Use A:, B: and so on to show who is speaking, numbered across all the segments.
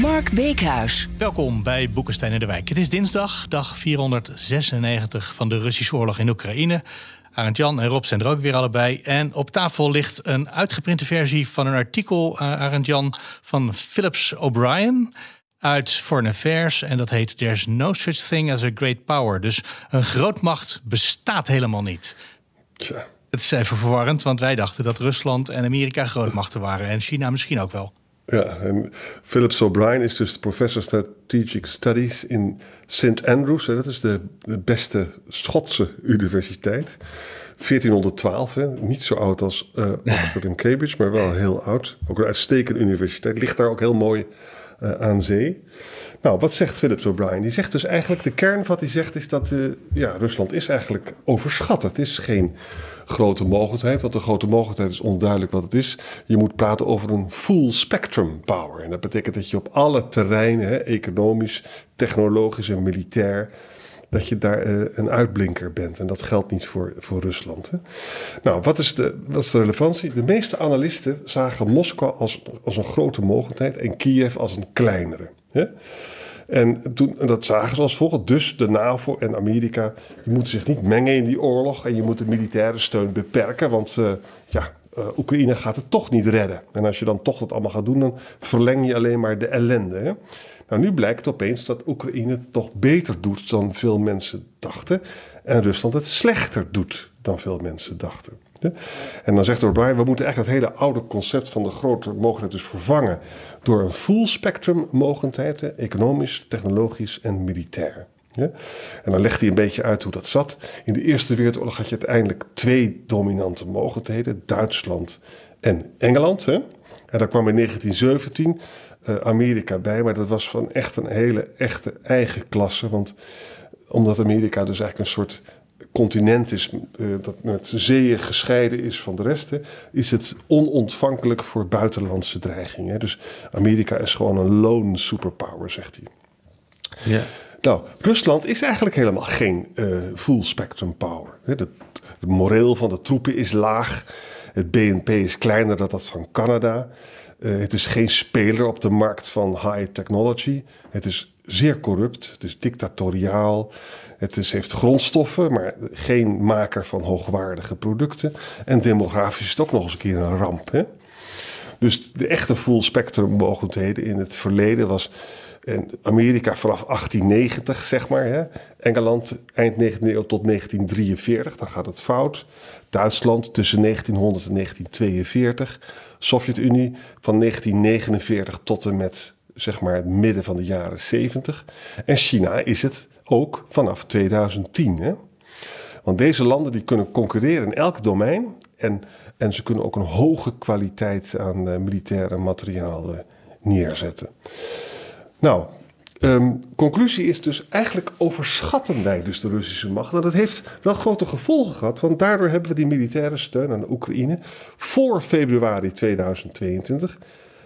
A: Mark Beekhuis.
B: Welkom bij Boekenstein in de Wijk. Het is dinsdag, dag 496 van de Russische oorlog in Oekraïne. Arend Jan en Rob zijn er ook weer allebei. En op tafel ligt een uitgeprinte versie van een artikel, uh, Arend Jan, van Philips O'Brien uit Foreign Affairs. En dat heet There's no such thing as a great power. Dus een grootmacht bestaat helemaal niet.
C: Tja.
B: Het is even verwarrend, want wij dachten dat Rusland en Amerika grootmachten waren. En China misschien ook wel.
C: Ja, en Philip O'Brien is dus professor Strategic Studies in St. Andrews. Dat is de, beste Schotse universiteit. 1412, hè? niet zo oud als uh, Oxford en Cambridge, maar wel heel oud. Ook een uitstekende universiteit. Ligt daar ook heel mooi uh, aan zee. Nou, wat zegt Philips O'Brien? Die zegt dus eigenlijk, de kern wat hij zegt is dat uh, ja, Rusland is eigenlijk overschat. Het is geen grote mogelijkheid, want de grote mogelijkheid is onduidelijk wat het is. Je moet praten over een full spectrum power. En dat betekent dat je op alle terreinen, hè, economisch, technologisch en militair, dat je daar uh, een uitblinker bent. En dat geldt niet voor, voor Rusland. Hè. Nou, wat is, de, wat is de relevantie? De meeste analisten zagen Moskou als, als een grote mogelijkheid en Kiev als een kleinere. Hè. En toen, dat zagen ze als volgt. Dus de NAVO en Amerika die moeten zich niet mengen in die oorlog. En je moet de militaire steun beperken. Want uh, ja, uh, Oekraïne gaat het toch niet redden. En als je dan toch dat allemaal gaat doen, dan verleng je alleen maar de ellende. Nou, nu blijkt opeens dat Oekraïne het toch beter doet dan veel mensen dachten. En Rusland het slechter doet dan veel mensen dachten. En dan zegt O'Brien, we moeten echt het hele oude concept van de grote mogelijkheid dus vervangen door een full spectrum mogelijkheden, economisch, technologisch en militair. Ja? En dan legt hij een beetje uit hoe dat zat. In de Eerste Wereldoorlog had je uiteindelijk twee dominante mogelijkheden, Duitsland en Engeland. Hè? En daar kwam in 1917 uh, Amerika bij, maar dat was van echt een hele echte eigen klasse. Want omdat Amerika dus eigenlijk een soort continent is uh, dat met zeeën gescheiden is van de rest, is het onontvankelijk voor buitenlandse dreigingen. Dus Amerika is gewoon een lone superpower, zegt hij.
D: Ja.
C: Nou, Rusland is eigenlijk helemaal geen uh, full spectrum power. Het moreel van de troepen is laag. Het BNP is kleiner dan dat van Canada. Uh, het is geen speler op de markt van high technology. Het is zeer corrupt. Het is dictatoriaal. Het is, heeft grondstoffen, maar geen maker van hoogwaardige producten. En demografisch is het ook nog eens een keer een ramp. Hè? Dus de echte full spectrum mogelijkheden in het verleden was en Amerika vanaf 1890, zeg maar. Hè? Engeland eind 19e eeuw tot 1943, dan gaat het fout. Duitsland tussen 1900 en 1942. Sovjet-Unie van 1949 tot en met zeg maar het midden van de jaren 70. En China is het ook vanaf 2010. Hè? Want deze landen die kunnen concurreren in elk domein. En, en ze kunnen ook een hoge kwaliteit aan uh, militaire materiaal uh, neerzetten. Nou, um, conclusie is dus eigenlijk overschatten wij dus de Russische macht. En dat heeft wel grote gevolgen gehad, want daardoor hebben we die militaire steun aan de Oekraïne voor februari 2022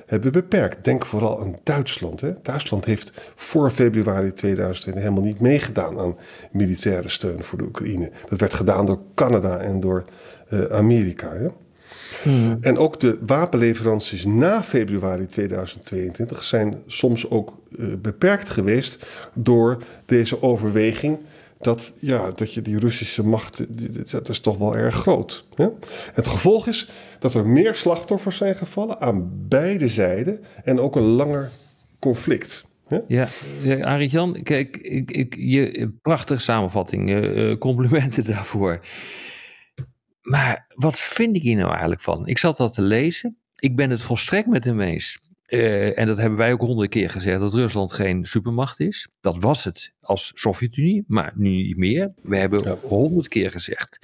C: hebben beperkt. Denk vooral aan Duitsland. Hè. Duitsland heeft voor februari 2020 helemaal niet meegedaan aan militaire steun voor de Oekraïne. Dat werd gedaan door Canada en door uh, Amerika. Hè. Hmm. En ook de wapenleveranties na februari 2022 zijn soms ook beperkt geweest door deze overweging dat, ja, dat je die Russische macht, dat is toch wel erg groot. Hè? Het gevolg is dat er meer slachtoffers zijn gevallen aan beide zijden en ook een langer conflict.
D: Ja, ja kijk, ik, ik, je, prachtige samenvatting, uh, complimenten daarvoor. Maar wat vind ik hier nou eigenlijk van? Ik zat dat te lezen. Ik ben het volstrekt met hem eens. Uh, en dat hebben wij ook honderd keer gezegd, dat Rusland geen supermacht is. Dat was het als Sovjet-Unie, maar nu niet meer. We hebben honderd keer gezegd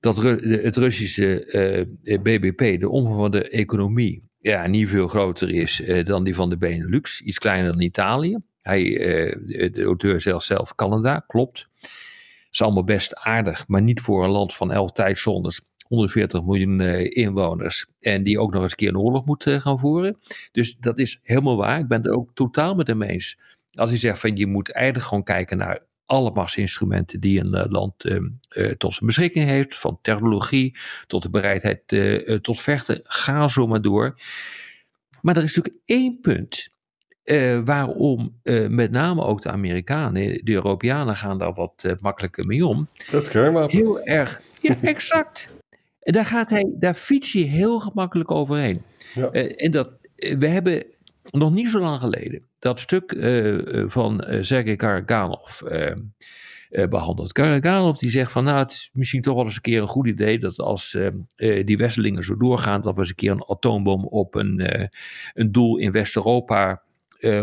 D: dat het Russische uh, BBP, de omvang van de economie, ja, niet veel groter is dan die van de Benelux. Iets kleiner dan Italië. Hij, de auteur zelf, zelf Canada, klopt. Is allemaal best aardig, maar niet voor een land van elf tijdzones 140 miljoen inwoners. En die ook nog eens een keer een oorlog moet gaan voeren. Dus dat is helemaal waar. Ik ben het ook totaal met hem eens. Als hij zegt van je moet eigenlijk gewoon kijken naar alle machtsinstrumenten die een uh, land uh, uh, tot zijn beschikking heeft, van technologie tot de bereidheid tot vechten, ga zo maar door. Maar er is natuurlijk één punt waarom met name ook de Amerikanen, de Europeanen gaan daar wat makkelijker mee om.
C: Dat kernwapen.
D: Heel erg, ja exact. En daar, gaat hij, daar fiets je heel gemakkelijk overheen. Ja. en dat, we hebben nog niet zo lang geleden dat stuk uh, van uh, Sergei Karaganov behandeld. Karaganov die zegt van nou het is misschien toch wel eens een keer een goed idee dat als die wisselingen zo doorgaan dat we eens een keer een atoombom op een, een doel in West-Europa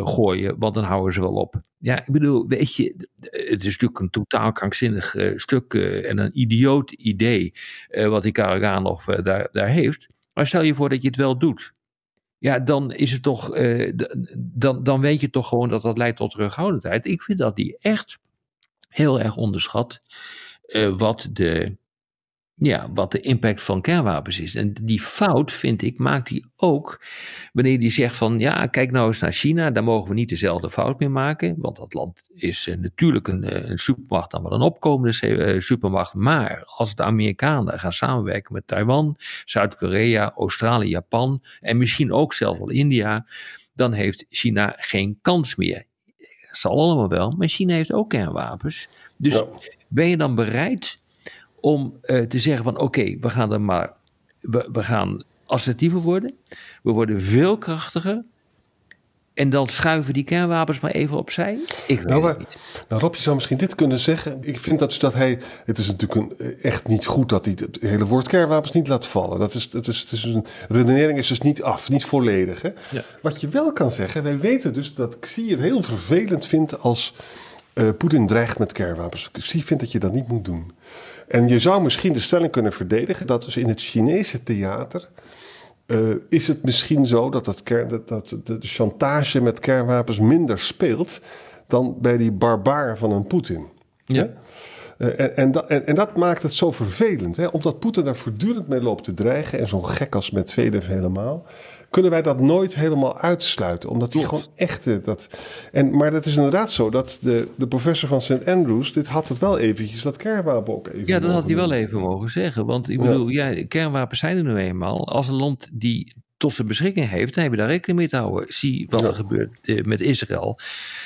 D: gooien, want dan houden ze wel op. Ja, ik bedoel, weet je, het is natuurlijk een totaal krankzinnig stuk en een idioot idee wat die Karaganov daar, daar heeft. Maar stel je voor dat je het wel doet ja, dan is het toch, uh, dan, dan weet je toch gewoon dat dat leidt tot terughoudendheid. Ik vind dat die echt heel erg onderschat uh, wat de ja, wat de impact van kernwapens is. En die fout, vind ik, maakt hij ook wanneer hij zegt van ja, kijk nou eens naar China, daar mogen we niet dezelfde fout meer maken, want dat land is uh, natuurlijk een, uh, een, supermacht, dan wel een opkomende uh, supermacht, maar als de Amerikanen gaan samenwerken met Taiwan, Zuid-Korea, Australië, Japan en misschien ook zelfs wel India, dan heeft China geen kans meer. Dat zal allemaal wel, maar China heeft ook kernwapens. Dus ja. ben je dan bereid om uh, te zeggen van oké, we gaan er maar, we, we gaan assertiever worden. We worden veel krachtiger. En dan schuiven die kernwapens maar even opzij? Ik weet
C: nou,
D: het niet.
C: Nou Rob, je zou misschien dit kunnen zeggen. Ik vind dat, dus dat hij... Het is natuurlijk een, echt niet goed dat hij het hele woord kernwapens niet laat vallen. Dat is, dat is, het is een redenering is dus niet af, niet volledig. Hè? Ja. Wat je wel kan zeggen, wij weten dus dat Xi het heel vervelend vindt als uh, Poetin dreigt met kernwapens. Xi vindt dat je dat niet moet doen. En je zou misschien de stelling kunnen verdedigen dat dus in het Chinese theater uh, is het misschien zo dat, het kern, dat, dat de chantage met kernwapens minder speelt dan bij die barbaar van een Poetin.
D: Ja.
C: Uh, en, en, dat, en, en, dat maakt het zo vervelend, hè? omdat Poetin daar voortdurend mee loopt te dreigen en zo'n gek als Medvedev helemaal kunnen wij dat nooit helemaal uitsluiten. Omdat hij gewoon echte. Dat, en, maar dat is inderdaad zo dat de, de professor van St. Andrews. dit had het wel eventjes, dat kernwapen ook even.
D: Ja, dat had hij wel even mogen zeggen. Want ik bedoel, ja. kernwapens zijn er nu eenmaal. Als een land die tot zijn beschikking heeft, dan hebben we daar rekening mee te houden. Zie wat er gebeurt eh, met Israël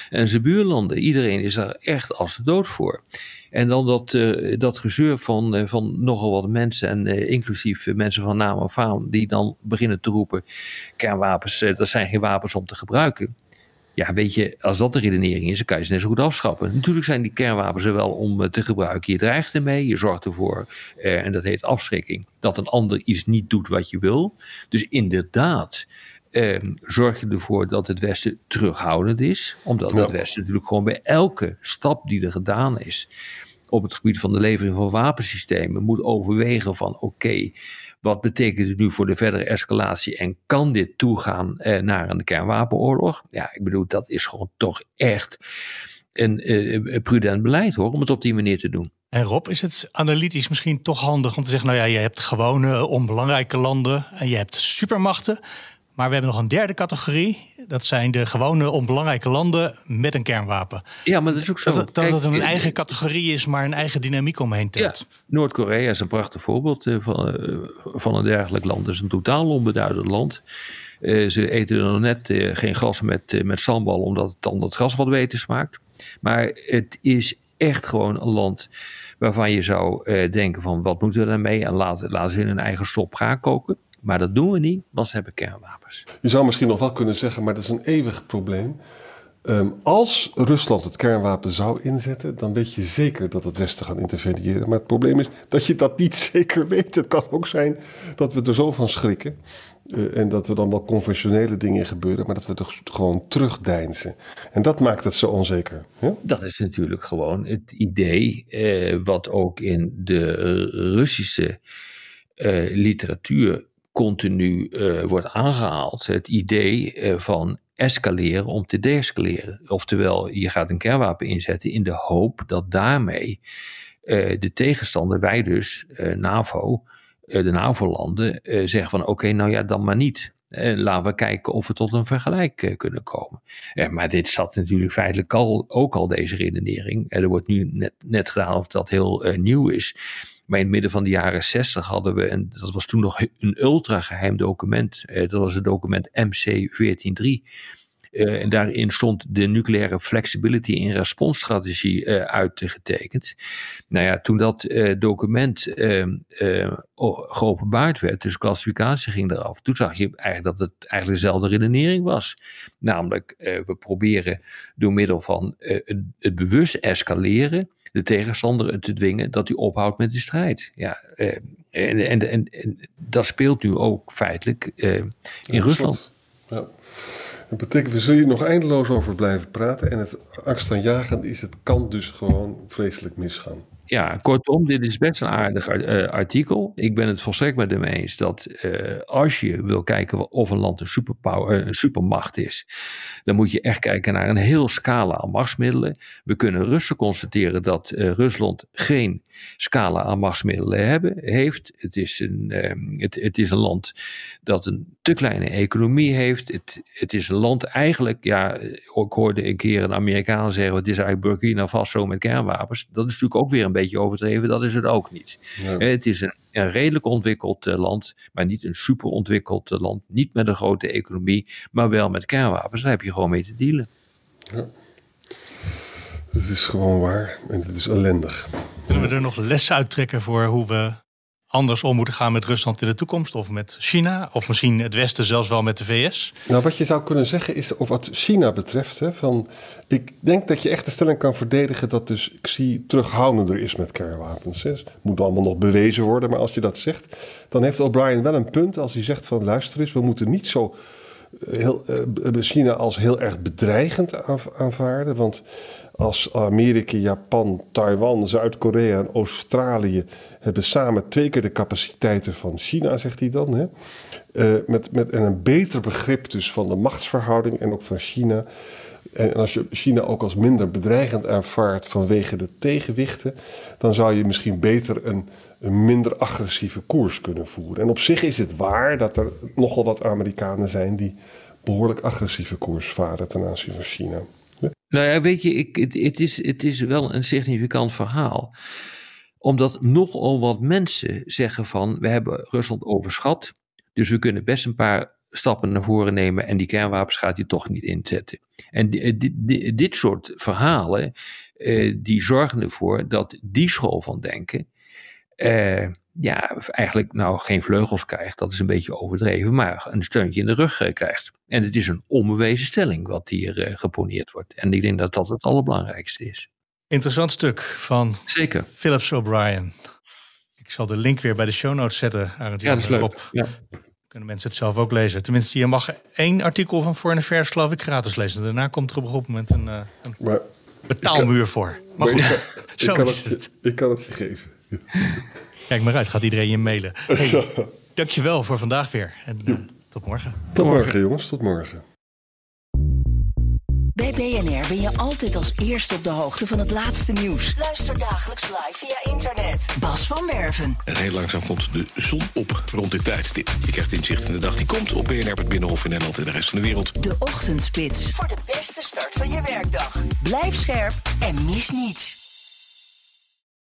D: en zijn buurlanden. Iedereen is daar echt als de dood voor. En dan dat, uh, dat gezeur van, uh, van nogal wat mensen, en uh, inclusief mensen van naam en faam, die dan beginnen te roepen: kernwapens, dat zijn geen wapens om te gebruiken. Ja, weet je, als dat de redenering is, dan kan je ze net zo goed afschappen. Natuurlijk zijn die kernwapens er wel om te gebruiken. Je dreigt ermee, je zorgt ervoor, en dat heet afschrikking, dat een ander iets niet doet wat je wil. Dus inderdaad, eh, zorg je ervoor dat het Westen terughoudend is. Omdat ja. het Westen natuurlijk gewoon bij elke stap die er gedaan is op het gebied van de levering van wapensystemen moet overwegen van oké, okay, wat betekent het nu voor de verdere escalatie en kan dit toegaan eh, naar een kernwapenoorlog? Ja, ik bedoel, dat is gewoon toch echt een, eh, een prudent beleid hoor, om het op die manier te doen.
B: En Rob, is het analytisch misschien toch handig om te zeggen: nou ja, je hebt gewone onbelangrijke landen en je hebt supermachten. Maar we hebben nog een derde categorie. Dat zijn de gewone onbelangrijke landen met een kernwapen.
D: Ja, maar dat is ook zo.
B: Dat, dat het een eigen categorie is, maar een eigen dynamiek omheen telt.
D: Ja, Noord-Korea is een prachtig voorbeeld eh, van, eh, van een dergelijk land. Het is een totaal onbeduidend land. Uh, ze eten er nog net uh, geen gras met, met sambal, omdat het dan het gras wat beter smaakt. Maar het is echt gewoon een land waarvan je zou denken van wat moeten we daarmee? En laten, laten ze in hun eigen sop gaan koken. Maar dat doen we niet, want ze hebben kernwapens.
C: Je zou misschien nog wel kunnen zeggen, maar dat is een eeuwig probleem. Um, als Rusland het kernwapen zou inzetten, dan weet je zeker dat het Westen gaat interveneren. Maar het probleem is dat je dat niet zeker weet. Het kan ook zijn dat we er zo van schrikken. Uh, en dat er dan wel conventionele dingen gebeuren, maar dat we toch gewoon terugdeinzen. En dat maakt het zo onzeker. Ja?
D: Dat is natuurlijk gewoon het idee, uh, wat ook in de Russische uh, literatuur continu wordt aangehaald. Het idee van escaleren om te deescaleren. Oftewel, je gaat een kernwapen inzetten in de hoop dat daarmee de tegenstander, wij dus, NAVO, de NAVO-landen, zeggen van oké, nou ja, dan maar niet. Laten we kijken of we tot een vergelijk kunnen komen. Maar dit zat natuurlijk feitelijk al, ook al deze redenering. er wordt nu net, net gedaan of dat heel nieuw is. Maar in het midden van de jaren 60 hadden we, en dat was toen nog een ultra geheim document. dat was het document MC 14.3. Uh, en daarin stond de nucleaire flexibility in responsstrategie uh, uitgetekend. Nou ja, toen dat uh, document ehm, geopenbaard werd, dus klassificatie ging eraf, toen zag je eigenlijk dat het eigenlijk dezelfde redenering was. Namelijk, we proberen door middel van het, het bewust escaleren de tegenstander te dwingen dat hij ophoudt met de strijd. Ja, en, en, en, en, dat speelt nu ook feitelijk in ja, Rusland. Ja.
C: Dat betekent, we zullen hier nog eindeloos over blijven praten. En het angstaanjagend is, het kan dus gewoon vreselijk misgaan.
D: Ja, kortom, dit is best een aardig uh, artikel. Ik ben het volstrekt met hem eens dat uh, als je wil kijken of een land een, superpower, een supermacht is, dan moet je echt kijken naar een heel scala aan machtsmiddelen. We kunnen rustig constateren dat Rusland geen scala aan machtsmiddelen hebben, heeft. Het is, een, uh, het, het, is een land dat een te kleine economie heeft. Het, het is een land eigenlijk, ja, ik hoorde een keer een Amerikaan zeggen, het is eigenlijk Burkina Faso met kernwapens. Dat is natuurlijk ook weer een beetje overdreven, dat is het ook niet. Ja. Het is een, een redelijk ontwikkeld uh, land, maar niet een super ontwikkeld uh, land. Niet met een grote economie, maar wel met kernwapens. Daar heb je gewoon mee te dealen. Ja.
C: Het is gewoon waar en het is ellendig.
B: Kunnen we er nog lessen uittrekken voor hoe we anders om moeten gaan met Rusland in de toekomst? Of met China? Of misschien het Westen zelfs wel met de VS?
C: Nou, wat je zou kunnen zeggen is, of wat China betreft, hè, van, ik denk dat je echt de stelling kan verdedigen dat dus Xi terughoudender is met kernwapens. Het moet allemaal nog bewezen worden, maar als je dat zegt, dan heeft O'Brien wel een punt als hij zegt van luister eens, we moeten niet zo eh, heel, uh, China als heel erg bedreigend aanvaarden, want als Amerika, Japan, Taiwan, Zuid-Korea en Australië hebben samen twee keer de capaciteiten van China, zegt hij dan. Hè? Uh, met, met een beter begrip dus van de machtsverhouding en ook van China. En als je China ook als minder bedreigend ervaart vanwege de tegenwichten, dan zou je misschien beter een, een minder agressieve koers kunnen voeren. En op zich is het waar dat er nogal wat Amerikanen zijn die behoorlijk agressieve koers varen ten aanzien van China.
D: Nou ja, weet je, ik, het, het, is, het is wel een significant verhaal. Omdat nogal wat mensen zeggen van, we hebben Rusland overschat, dus we kunnen best een paar stappen naar voren nemen en die kernwapens gaat hij toch niet inzetten. En dit, dit, dit soort verhalen, eh, die zorgen ervoor dat die school van denken, eh, ja, eigenlijk nou geen vleugels krijgt, dat is een beetje overdreven, maar een steuntje in de rug eh, krijgt. En het is een onbewezen stelling wat hier uh, geponeerd wordt. En ik denk dat dat het allerbelangrijkste is.
B: Interessant stuk van
D: Zeker.
B: Philips O'Brien. Ik zal de link weer bij de show notes zetten.
D: Arend ja, dat is leuk. Ja.
B: Kunnen mensen het zelf ook lezen. Tenminste, je mag één artikel van Foreign Affairs geloof ik gratis lezen. Daarna komt er op een gegeven moment een, uh, een maar, betaalmuur kan, voor. Maar, goed,
C: ik kan, zo ik kan is het, het. Ik kan het je geven.
B: Kijk maar uit, gaat iedereen je mailen. Hey, dankjewel voor vandaag weer. En uh, tot morgen.
C: Tot morgen, jongens. Tot morgen.
A: Bij BNR ben je altijd als eerste op de hoogte van het laatste nieuws. Luister dagelijks live via internet. Bas van Werven.
E: En heel langzaam komt de zon op rond dit tijdstip. Je krijgt inzicht in de dag die komt op BNR, het Binnenhof in Nederland en de rest van de wereld.
A: De Ochtendspits. Voor de beste start van je werkdag. Blijf scherp en mis niets.